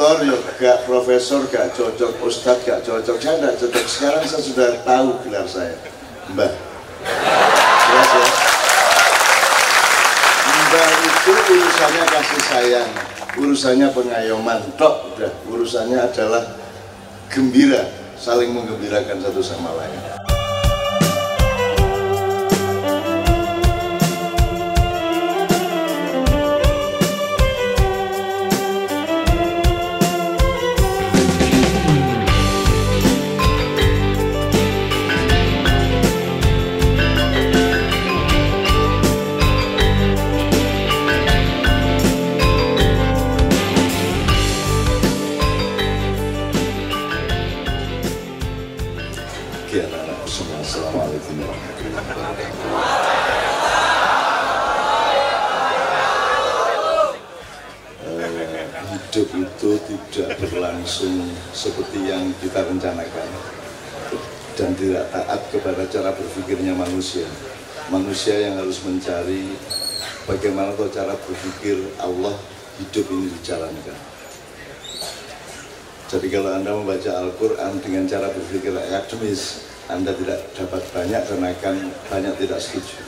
doktor ya gak profesor gak cocok ustadz gak cocok. Saya gak cocok. Sekarang saya sudah tahu gelar saya. Mbah. Jelas ya? Mbah itu urusannya kasih sayang urusannya pengayoman. Tok udah. Urusannya adalah gembira saling menggembirakan satu sama lain Oke anak-anak semua, Assalamualaikum warahmatullahi. Eh, hidup itu tidak berlangsung seperti yang kita rencanakan dan tidak taat kepada cara berpikirnya manusia. Manusia yang harus mencari bagaimana tuh cara berpikir Allah hidup ini dijalankan. Jadi kalau Anda membaca Al-Quran dengan cara berpikir akademis, Anda tidak dapat banyak karena akan banyak tidak setuju.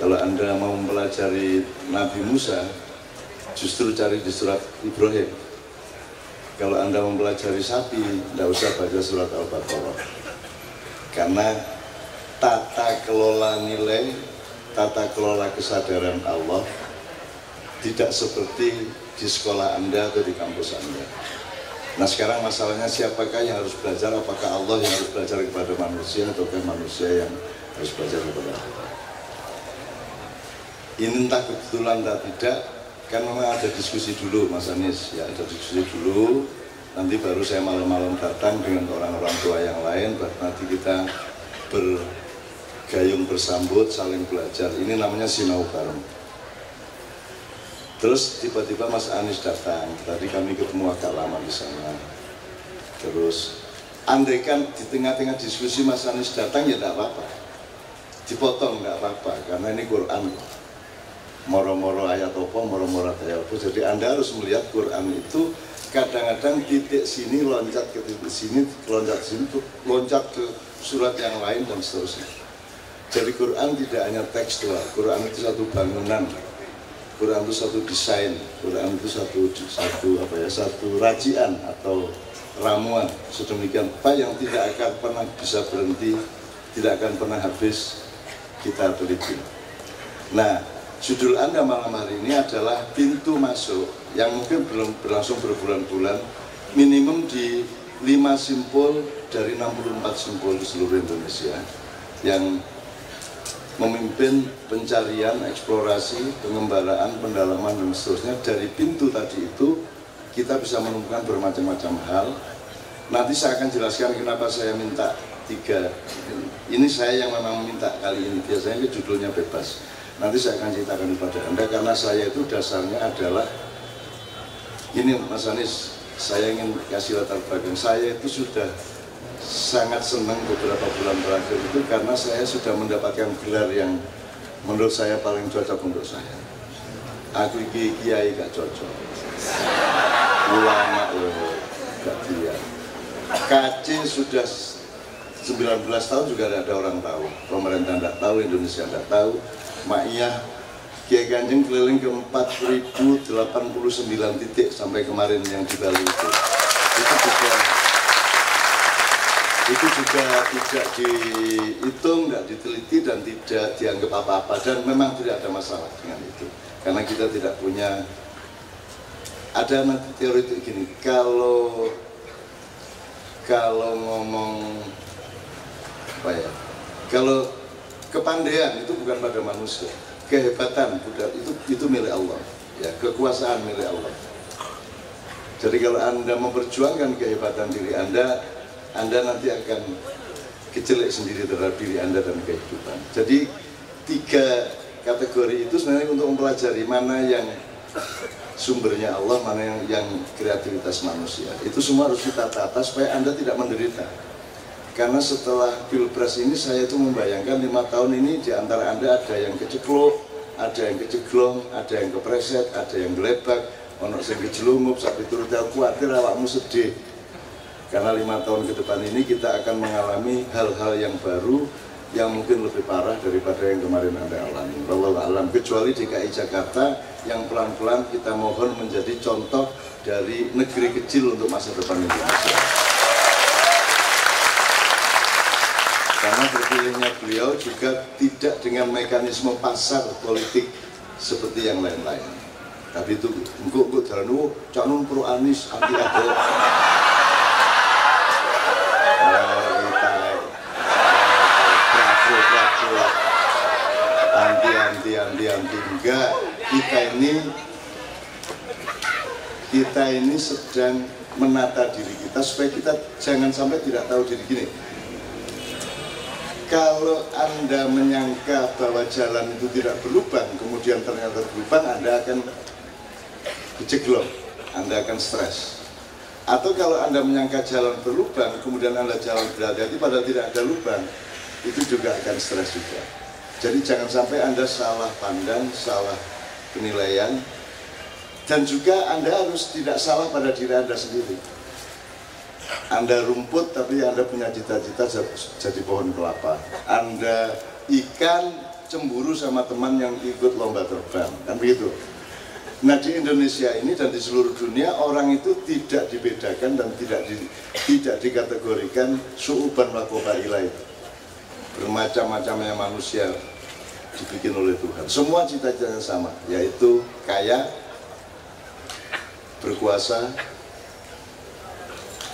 Kalau Anda mau mempelajari Nabi Musa, justru cari di surat Ibrahim. Kalau Anda mempelajari sapi, tidak usah baca surat Al-Baqarah. Karena tata kelola nilai, tata kelola kesadaran Allah tidak seperti di sekolah Anda atau di kampus Anda. Nah sekarang masalahnya siapakah yang harus belajar? Apakah Allah yang harus belajar kepada manusia ataukah manusia yang harus belajar kepada Allah? Ini entah kebetulan atau tidak, kan memang ada diskusi dulu Mas Anies, ya ada diskusi dulu. Nanti baru saya malam-malam datang dengan orang-orang tua yang lain, baru nanti kita bergayung bersambut, saling belajar. Ini namanya sinau bareng. Terus tiba-tiba Mas Anies datang, tadi kami ketemu agak lama di sana. Terus andai kan di tengah-tengah diskusi Mas Anies datang ya tidak apa-apa. Dipotong nggak apa-apa, karena ini Quran. Moro-moro ayat apa, moro-moro ayat apa. Jadi Anda harus melihat Quran itu kadang-kadang titik sini loncat ke titik sini, loncat sini, loncat ke surat yang lain dan seterusnya. Jadi Quran tidak hanya tekstual, Quran itu satu bangunan, Quran itu satu desain, Quran itu satu satu apa ya satu rajian atau ramuan sedemikian apa yang tidak akan pernah bisa berhenti, tidak akan pernah habis kita teliti. Nah, judul Anda malam hari ini adalah pintu masuk yang mungkin belum berlangsung berbulan-bulan, minimum di 5 simpul dari 64 simpul di seluruh Indonesia yang memimpin pencarian, eksplorasi, pengembaraan, pendalaman dan seterusnya dari pintu tadi itu kita bisa menemukan bermacam-macam hal. Nanti saya akan jelaskan kenapa saya minta tiga. Ini saya yang memang minta kali ini. Biasanya ini judulnya bebas. Nanti saya akan ceritakan kepada Anda karena saya itu dasarnya adalah ini Mas Anies, saya ingin kasih latar belakang. Saya itu sudah sangat senang beberapa bulan terakhir itu karena saya sudah mendapatkan gelar yang menurut saya paling cocok untuk saya. Aku iki kiai gak cocok. Ulama loh, gak dia. KC sudah 19 tahun juga tidak ada orang tahu. Pemerintah tidak tahu, Indonesia tidak tahu. Ma'iyah Kiai Kanjeng keliling ke 4089 titik sampai kemarin yang di Bali itu. Itu itu juga tidak dihitung, tidak diteliti dan tidak dianggap apa-apa. Dan memang tidak ada masalah dengan itu. Karena kita tidak punya ada nanti teori itu gini kalau kalau ngomong apa ya kalau kepandaian itu bukan pada manusia. Kehebatan budak itu itu milik Allah ya kekuasaan milik Allah. Jadi kalau anda memperjuangkan kehebatan diri anda anda nanti akan kecelek sendiri terhadap diri Anda dan kehidupan. Jadi tiga kategori itu sebenarnya untuk mempelajari mana yang sumbernya Allah, mana yang, yang kreativitas manusia. Itu semua harus kita tata supaya Anda tidak menderita. Karena setelah pilpres ini saya itu membayangkan lima tahun ini di antara Anda ada yang keceklok, ada yang keceglong, ada yang kepreset, ada yang gelebak, ono sing kejelungup sampai turut khawatir awakmu sedih karena lima tahun ke depan ini kita akan mengalami hal-hal yang baru yang mungkin lebih parah daripada yang kemarin Anda alami. Wallahu alam kecuali DKI Jakarta yang pelan-pelan kita mohon menjadi contoh dari negeri kecil untuk masa depan Indonesia. Karena terpilihnya beliau juga tidak dengan mekanisme pasar politik seperti yang lain-lain. Tapi itu engkau engkau jalan oh, cak pro Anis anti Enggak kita ini kita ini sedang menata diri kita supaya kita jangan sampai tidak tahu diri gini kalau anda menyangka bahwa jalan itu tidak berlubang kemudian ternyata berlubang anda akan kejeglong anda akan stres atau kalau anda menyangka jalan berlubang kemudian anda jalan berhati-hati padahal tidak ada lubang itu juga akan stres juga jadi jangan sampai Anda salah pandang, salah penilaian, dan juga Anda harus tidak salah pada diri Anda sendiri. Anda rumput tapi Anda punya cita-cita jadi pohon kelapa. Anda ikan cemburu sama teman yang ikut lomba terbang, kan begitu. Nah di Indonesia ini dan di seluruh dunia orang itu tidak dibedakan dan tidak di, tidak dikategorikan suuban wakoba ilaih bermacam-macamnya manusia dibikin oleh Tuhan. Semua cita-citanya sama, yaitu kaya, berkuasa,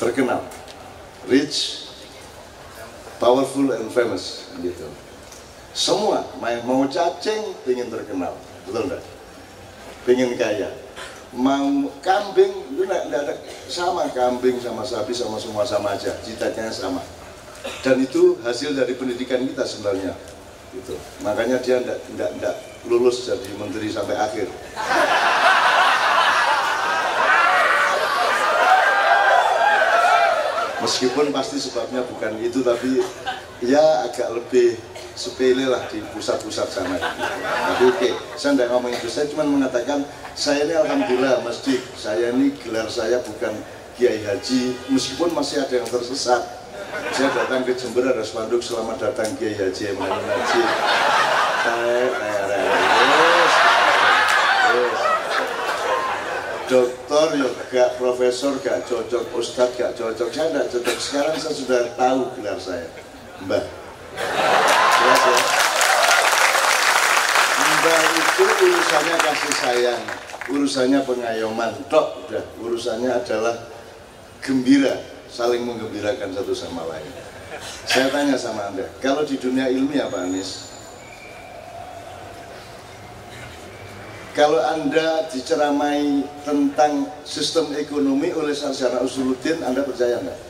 terkenal, rich, powerful and famous, gitu. Semua mau cacing ingin terkenal, betul enggak? Pengen kaya, mau kambing itu enggak ada sama kambing sama sapi sama semua sama aja, cita-citanya sama. Dan itu hasil dari pendidikan kita sebenarnya gitu. Makanya dia tidak tidak tidak lulus jadi menteri sampai akhir. Meskipun pasti sebabnya bukan itu, tapi ya agak lebih sepele lah di pusat-pusat sana. Tapi oke, okay, saya tidak ngomong itu, saya cuma mengatakan saya ini alhamdulillah masjid, saya ini gelar saya bukan kiai haji, meskipun masih ada yang tersesat, saya datang ke Jember ada spanduk selamat datang Kiai Haji Emanuel Haji dokter ya gak profesor gak cocok. Ustadz gak cocok. Saya gak cocok. Sekarang saya sudah tahu gelar saya. Mbah jelas ya mbah itu urusannya kasih sayang urusannya pengayoman tok udah urusannya adalah gembira saling menggembirakan satu sama lain. Saya tanya sama Anda, kalau di dunia ilmiah Pak Anies, kalau Anda diceramai tentang sistem ekonomi oleh sarjana Usuluddin, Anda percaya nggak?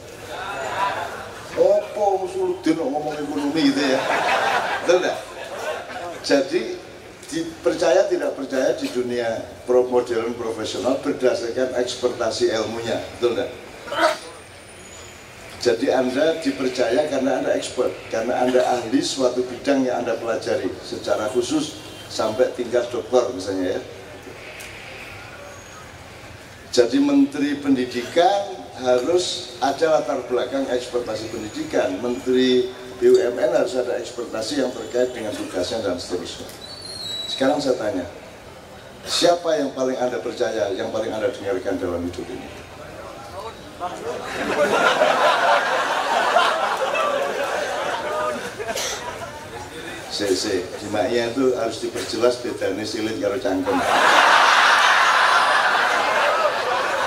Opo Usuluddin ngomong ekonomi gitu ya? Betul nggak? Jadi dipercaya tidak percaya di dunia modern profesional berdasarkan ekspertasi ilmunya, betul nggak? Jadi Anda dipercaya karena Anda expert, karena Anda ahli suatu bidang yang Anda pelajari secara khusus sampai tingkat dokter misalnya ya. Jadi Menteri Pendidikan harus ada latar belakang ekspertasi pendidikan. Menteri BUMN harus ada ekspertasi yang terkait dengan tugasnya dan seterusnya. Sekarang saya tanya, siapa yang paling Anda percaya, yang paling Anda dengarkan dalam hidup ini? Si, si, Jimaknya itu harus diperjelas bedanya silit karo cangkem.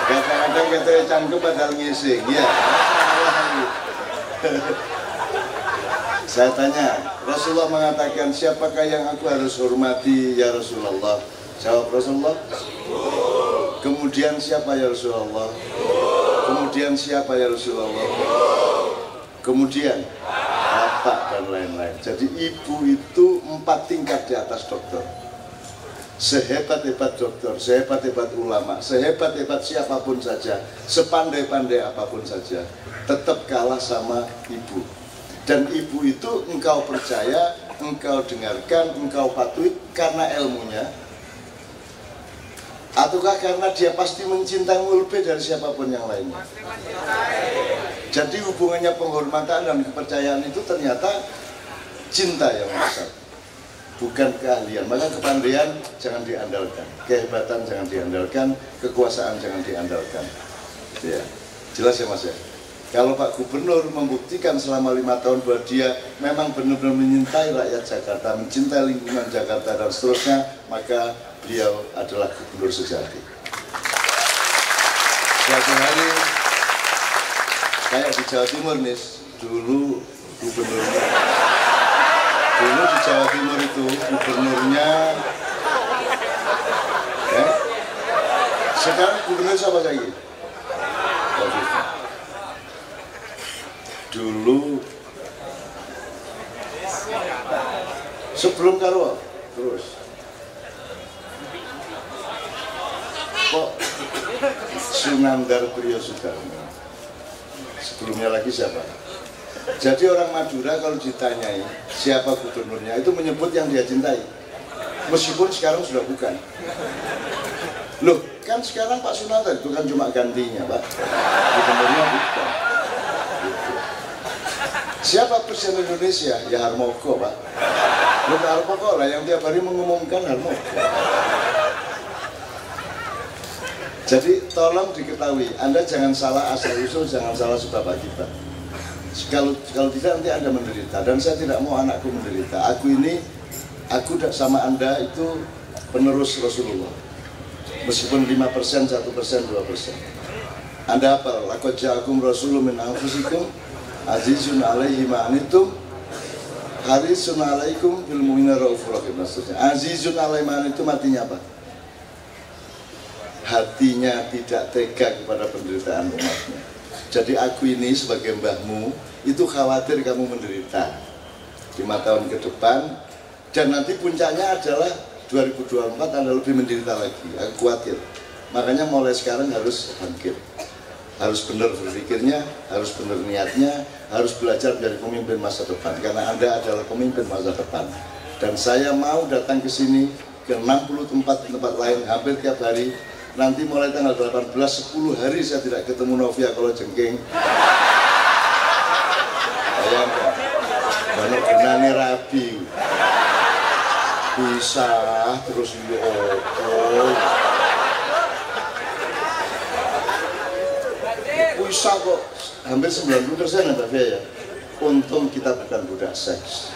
Kadang-kadang kata cangkem padahal ngising, ya. Saya tanya, Rasulullah mengatakan siapakah yang aku harus hormati ya Rasulullah? Jawab Rasulullah. Kemudian siapa ya Rasulullah? Kemudian siapa ya Rasulullah? Kemudian bapak dan lain-lain. Jadi ibu itu empat tingkat di atas dokter. Sehebat-hebat dokter, sehebat-hebat ulama, sehebat-hebat siapa pun saja, sepandai-pandai apa pun saja, tetap kalah sama ibu. Dan ibu itu engkau percaya, engkau dengarkan, engkau patuhi karena ilmunya, Ataukah karena dia pasti mencintaimu lebih dari siapa pun yang lainnya? Jadi hubungannya penghormatan dan kepercayaan itu ternyata cinta yang besar bukan keahlian. Maka kepandaian jangan diandalkan kehebatan jangan diandalkan kekuasaan jangan diandalkan. Ya jelas ya mas ya kalau Pak Gubernur membuktikan selama lima tahun bahwa dia memang benar-benar menyintai rakyat Jakarta, mencintai lingkungan Jakarta dan seterusnya, maka beliau adalah gubernur sejati. Suatu hari, kayak di Jawa Timur nih, dulu gubernurnya, dulu di Jawa Timur itu gubernurnya, ya, sekarang gubernur siapa lagi? Dulu. Sebelum karo terus. Kok Sunandar Priyo Sudarmo? Sebelumnya lagi siapa? Jadi orang Madura kalau ditanyai siapa gubernurnya itu menyebut yang dia cintai. Meskipun sekarang sudah bukan. Loh kan sekarang Pak Sunandar itu kan cuma gantinya Pak. Gubernurnya bukan Siapa Presiden Indonesia? Ya Harmoko, Pak. Bukan Harmoko lah yang tiap hari mengumumkan Harmoko. Jadi tolong diketahui, Anda jangan salah asal usul, jangan salah sebab akibat. Kalau kalau tidak nanti Anda menderita dan saya tidak mau anakku menderita. Aku ini, aku sama Anda itu penerus Rasulullah. Meskipun 5%, 1%, 2%. Anda apa? Lakot ja'akum rasulun min anfusikum azizun alaihi ma'anitum harisun alaikum bil mu'minin raufur rahim. Azizun alaihi ma'anitum artinya apa? Hatinya tidak tega kepada penderitaan umatnya. Jadi aku ini sebagai mbahmu itu khawatir kamu menderita. Lima tahun ke depan dan nanti puncaknya adalah 2024 Anda lebih menderita lagi. Aku khawatir. Makanya mulai sekarang harus bangkit harus benar berpikirnya, harus benar niatnya, harus belajar dari pemimpin masa depan karena Anda adalah pemimpin masa depan. Dan saya mau datang ke sini ke 60 tempat tempat lain hampir tiap hari. Nanti mulai tanggal 18 10 hari saya tidak ketemu Novia kalau jengking. Bayangkan. Kenani rabi. Bisa terus oh, bisa kok. Hampir 90 persen ya ya untung kita bukan budak seks.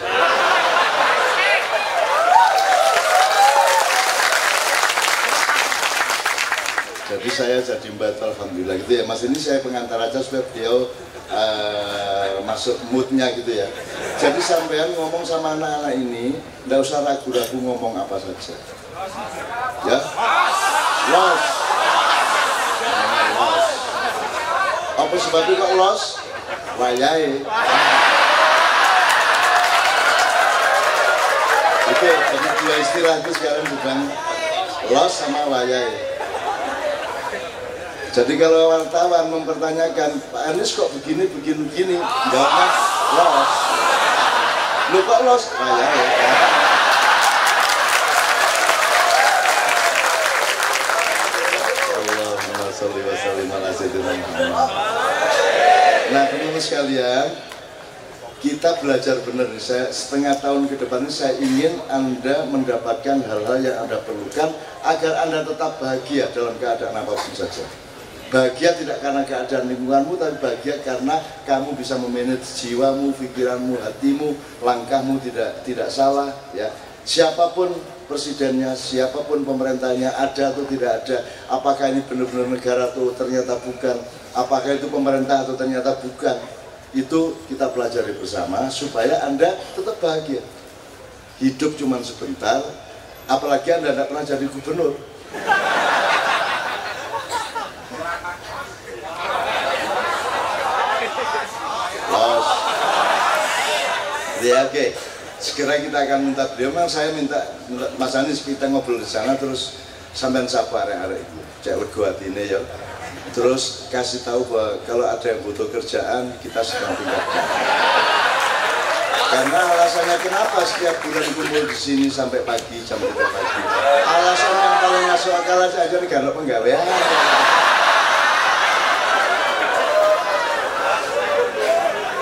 Jadi saya jadi mbak alhamdulillah gitu ya. Mas ini saya pengantar aja supaya beliau uh, masuk moodnya gitu ya. Jadi sampean ngomong sama anak-anak ini nggak usah ragu-ragu ngomong apa saja. Ya? Los sebabnya kok los? Wayai itu ada dua istilah itu sekarang sedang los sama wayai jadi kalau wartawan mempertanyakan Pak Anies kok begini begini begini? Jawabnya los. Lu kok los? Wayai Nah teman-teman sekalian, kita belajar benar. Saya setengah tahun ke depan ini saya ingin Anda mendapatkan hal-hal yang Anda perlukan agar Anda tetap bahagia dalam keadaan apa pun saja. Bahagia tidak karena keadaan lingkunganmu, tapi bahagia karena kamu bisa memanage jiwamu, pikiranmu, hatimu, langkahmu tidak tidak salah. Ya, siapa pun presidennya, siapa pun pemerintahnya ada atau tidak ada, apakah ini benar-benar negara atau ternyata bukan, apakah itu pemerintah atau ternyata bukan, itu kita pelajari bersama supaya Anda tetap bahagia. Hidup cuma sebentar, apalagi Anda tidak pernah jadi gubernur. Los. Ya, oke. Okay segera kita akan minta beliau memang saya minta, Mas Anies kita ngobrol di sana terus sampai sabar ya hari itu cek lego ini ya terus kasih tahu bahwa kalau ada yang butuh kerjaan kita sedang tingkatkan Karena alasannya kenapa setiap bulan kumpul di sini sampai pagi jam 3 pagi. Alasan yang paling masuk akal aja karena penggawean.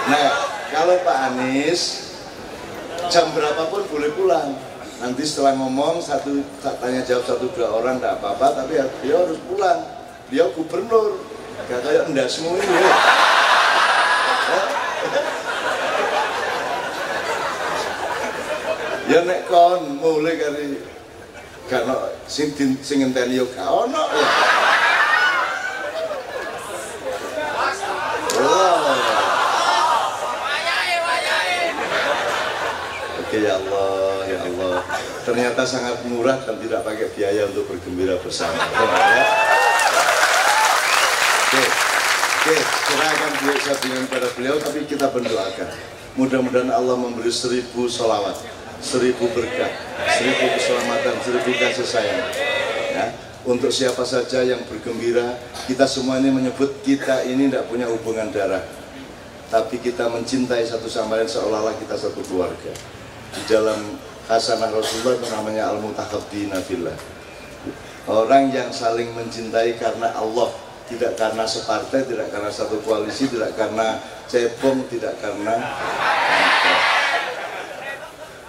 Nah, kalau Pak Anies jam berapapun boleh pulang. Nanti setelah ngomong satu tanya jawab satu dua orang tidak apa-apa, tapi ya, dia harus pulang. Dia gubernur, gak kayak semua ini. Ya. ya nek kon mulai kali karena sing sing ngenteni yo gak ono ya. Oke ya Allah, ya Allah. Ternyata sangat murah dan tidak pakai biaya untuk bergembira bersama. Ya. Oke, oke. Kita akan duit sabingan pada beliau, tapi kita berdoakan. Mudah-mudahan Allah memberi seribu solawat, seribu berkah, seribu keselamatan, seribu kasih sayang. Ya. Untuk siapa saja yang bergembira, kita semua ini menyebut kita ini tidak punya hubungan darah, tapi kita mencintai satu sama lain seolah-olah kita satu keluarga. Di dalam hasanah Rasulullah itu namanya al-mutahabbina fillah. Orang yang saling mencintai karena Allah, tidak karena separtai, tidak karena satu koalisi, tidak karena cebong, tidak karena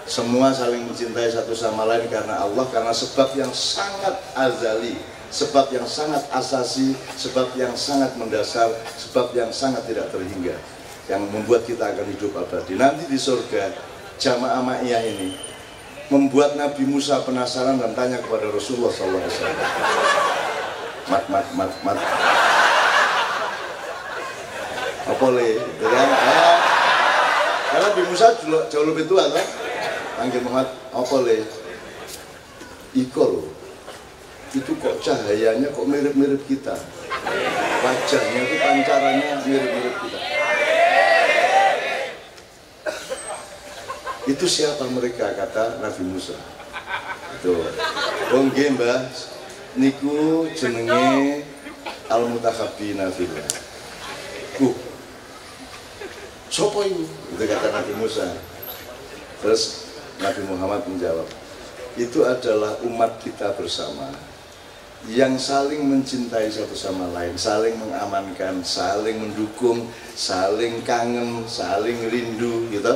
semua saling mencintai satu sama lain karena Allah, karena sebab yang sangat azali, sebab yang sangat asasi, sebab yang sangat mendasar, sebab yang sangat tidak terhingga, yang membuat kita akan hidup abadi. Nanti di surga, jamaah ma'iyah ini membuat Nabi Musa penasaran dan tanya kepada Rasulullah SAW. Mat, mat, mat, mat. Apa le? Ya, karena Nabi Musa jauh lebih tua kan? panggil Muhammad apa le iko loh itu kok cahayanya kok mirip-mirip kita wajahnya itu pancarannya mirip-mirip kita itu siapa mereka? Kata Nabi Musa. Itu. Wong mbah. Niku jenenge al mutakhabbina fillah uh. Sopo itu itu kata Nabi Musa. Terus Nabi Muhammad menjawab, itu adalah umat kita bersama yang saling mencintai satu sama lain, saling mengamankan, saling mendukung, saling kangen, saling rindu, gitu.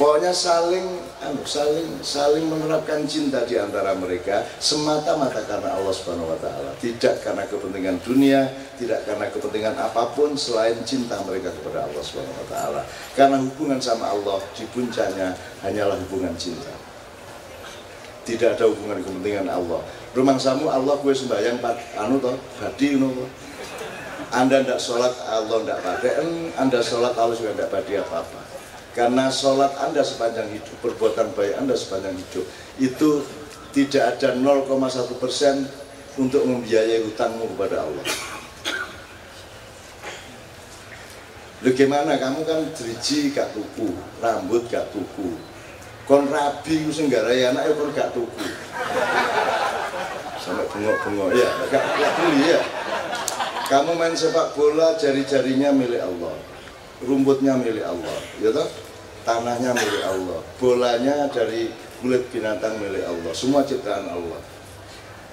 Pokoknya saling, anu, saling, saling menerapkan cinta di antara mereka semata-mata karena Allah Subhanahu Wa Taala, tidak karena kepentingan dunia, tidak karena kepentingan apa pun selain cinta mereka kepada Allah Subhanahu Wa Taala. Karena hubungan sama Allah di puncaknya hanyalah hubungan cinta. Tidak ada hubungan kepentingan Allah. Rumah samu Allah gue sembahyang anu toh, badi anu Anda tidak sholat Allah tidak pada, Anda sholat Allah juga tidak badi apa-apa karena sholat Anda sepanjang hidup, perbuatan baik Anda sepanjang hidup itu tidak ada 0,1 persen untuk membiayai hutangmu kepada Allah. Bagaimana kamu kan driji gak tuku, rambut gak tuku, kon rabi ku senggarai anak ya kon gak tuku. Sampai bengok-bengok ya, gak, gak beli ya. Kamu main sepak bola jari-jarinya milik Allah rumputnya milik Allah, ya toh? Tanahnya milik Allah, bolanya dari kulit binatang milik Allah, semua ciptaan Allah.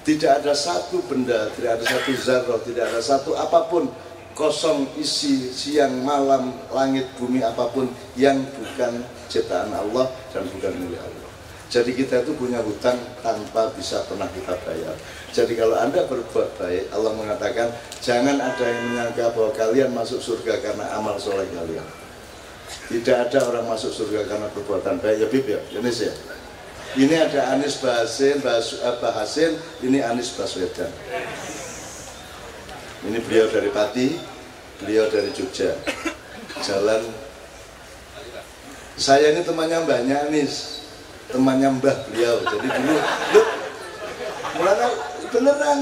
Tidak ada satu benda, tidak ada satu zarah, tidak ada satu apa pun kosong isi siang malam langit bumi apa pun yang bukan ciptaan Allah dan bukan milik Allah. Jadi kita itu punya hutang tanpa bisa pernah kita bayar. Jadi kalau Anda berbuat baik, Allah mengatakan jangan ada yang menyangka bahwa kalian masuk surga karena amal soleh kalian. Tidak ada orang masuk surga karena perbuatan baik. Ya Bib ya, Indonesia. Ini ada Anies Bahasin, eh, Bahasin, ini Anies Baswedan. Ini beliau dari Pati, beliau dari Jogja. Jalan saya ini temannya banyak Anies temannya mbah beliau jadi dulu loh mulanya beneran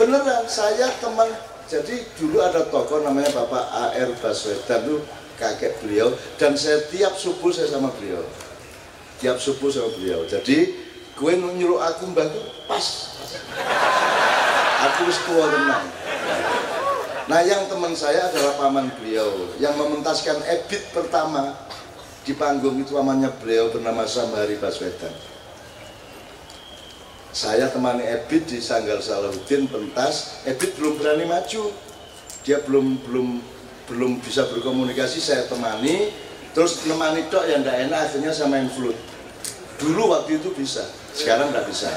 beneran saya teman jadi dulu ada tokoh namanya Bapak A.R. Baswedan tuh kakek beliau dan saya tiap subuh saya sama beliau. Tiap subuh sama beliau. Jadi gue nyuruh aku mbah pas, aku tua tenang. Nah yang teman saya adalah paman beliau yang mementaskan ebit pertama di panggung itu namanya beliau bernama Samari Baswedan. Saya temani Ebit di Sanggar Salahuddin pentas. Ebit belum berani maju. Dia belum belum belum bisa berkomunikasi saya temani. Terus nemani tok yang tidak enak akhirnya saya main flute. Dulu waktu itu bisa sekarang tidak bisa.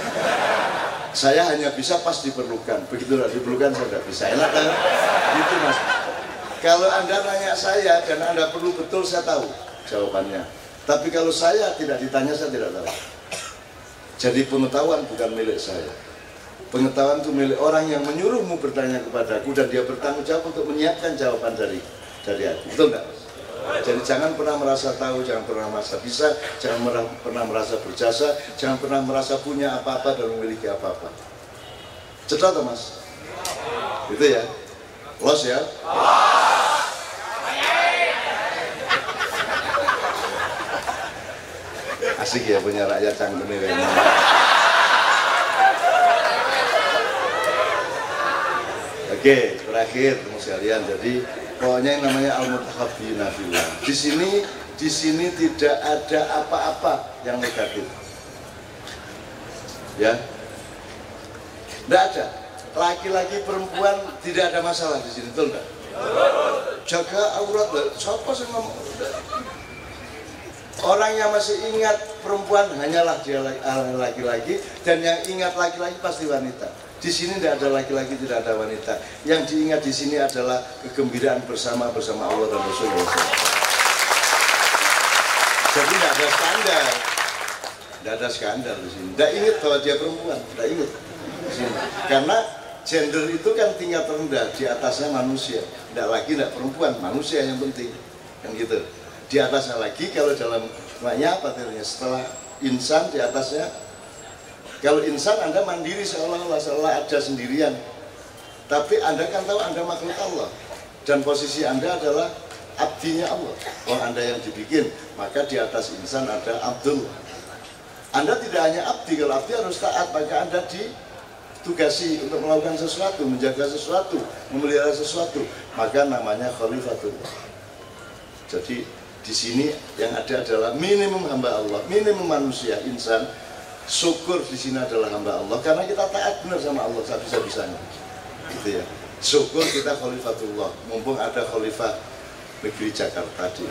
Saya hanya bisa pas diperlukan. Begitu diperlukan saya tidak bisa. Enak kan? Itu mas. Kalau anda nanya saya dan anda perlu betul saya tahu jawabannya. Tapi kalau saya tidak ditanya saya tidak tahu. Jadi pengetahuan bukan milik saya pengetahuan itu milik orang yang menyuruhmu bertanya kepadaku dan dia bertanggung jawab untuk menyiapkan jawaban dari dari aku betul enggak jadi jangan pernah merasa tahu, jangan pernah merasa bisa, jangan pernah merasa berjasa, jangan pernah merasa punya apa-apa dan memiliki apa-apa. Cepat atau mas? Itu ya? Los ya? Asik ya punya rakyat canggung ini. Oke, terakhir teman sekalian. Jadi pokoknya yang namanya al mutahabbina fillah di sini di sini tidak ada apa-apa yang negatif. Ya? Tidak ada. Laki-laki perempuan tidak ada masalah di sini betul enggak jaga aurat. Siapa sih ngomong? Orang yang masih ingat perempuan hanyalah dia laki-laki dan yang ingat laki-laki pasti wanita. Di sini tidak ada laki-laki, tidak ada wanita. Yang diingat di sini adalah kegembiraan bersama bersama Allah dan Rasulullah. Jadi tidak ada skandal, tidak ada skandal di sini. Tidak ingat bahwa dia perempuan, tidak ingat. Karena gender itu kan tingkat rendah, di atasnya manusia. Tidak lagi tidak perempuan, manusia yang penting, kan gitu. Di atasnya lagi kalau dalam maknya apa setelah insan di atasnya kalau insan Anda mandiri seolah-olah seolah ada sendirian. Tapi Anda kan tahu Anda makhluk Allah. Dan posisi Anda adalah abdinya Allah. Kalau Anda yang dibikin, maka di atas insan ada Abdul. Anda tidak hanya abdi, kalau abdi harus taat, maka Anda ditugasi untuk melakukan sesuatu, menjaga sesuatu, memelihara sesuatu. Maka namanya khalifatullah. Jadi di sini yang ada adalah minimum hamba Allah, minimum manusia, insan, syukur di sini adalah hamba Allah karena kita taat benar sama Allah sebisa-bisanya gitu ya. Syukur kita khalifatullah. Mumpung ada khalifah negeri Jakarta di,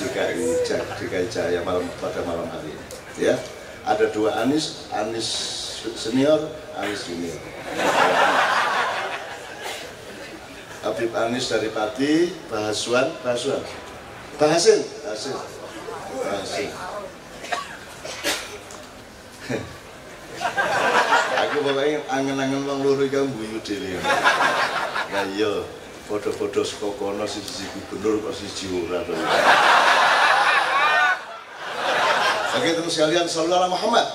DKI, DKI Jaya malam pada malam hari ini. Ya. Ada dua Anis Anis senior Anis junior. Habib Anis dari Pati Bahaswan Bahaswan Bahasin Bahasin. Bahasin aku pokoknya angen-angen wong loro iki mbuyu dhewe ya iya foto-foto saka kono siji gubernur kok siji ora to. Oke terus sekalian sallallahu Muhammad.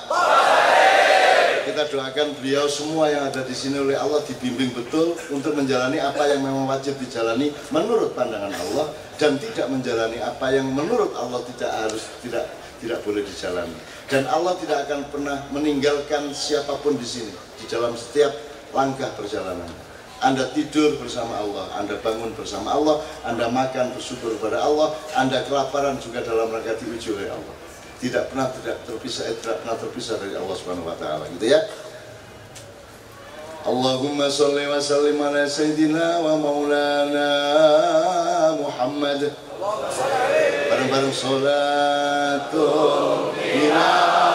Kita doakan beliau semua yang ada di sini oleh Allah dibimbing betul untuk menjalani apa yang memang wajib dijalani menurut pandangan Allah dan tidak menjalani apa yang menurut Allah tidak harus tidak tidak boleh dijalani. Dan Allah tidak akan pernah meninggalkan siapa pun di sini di dalam setiap langkah perjalanan. Anda tidur bersama Allah, Anda bangun bersama Allah, Anda makan bersyukur kepada Allah, Anda kelaparan juga dalam rangka diuji oleh Allah. Tidak pernah tidak terpisah, eh, tidak pernah terpisah dari Allah Subhanahu wa taala, gitu ya. Allahumma salli wa sallim ala sayyidina wa maulana Muhammad. Parvaram solato, mirado.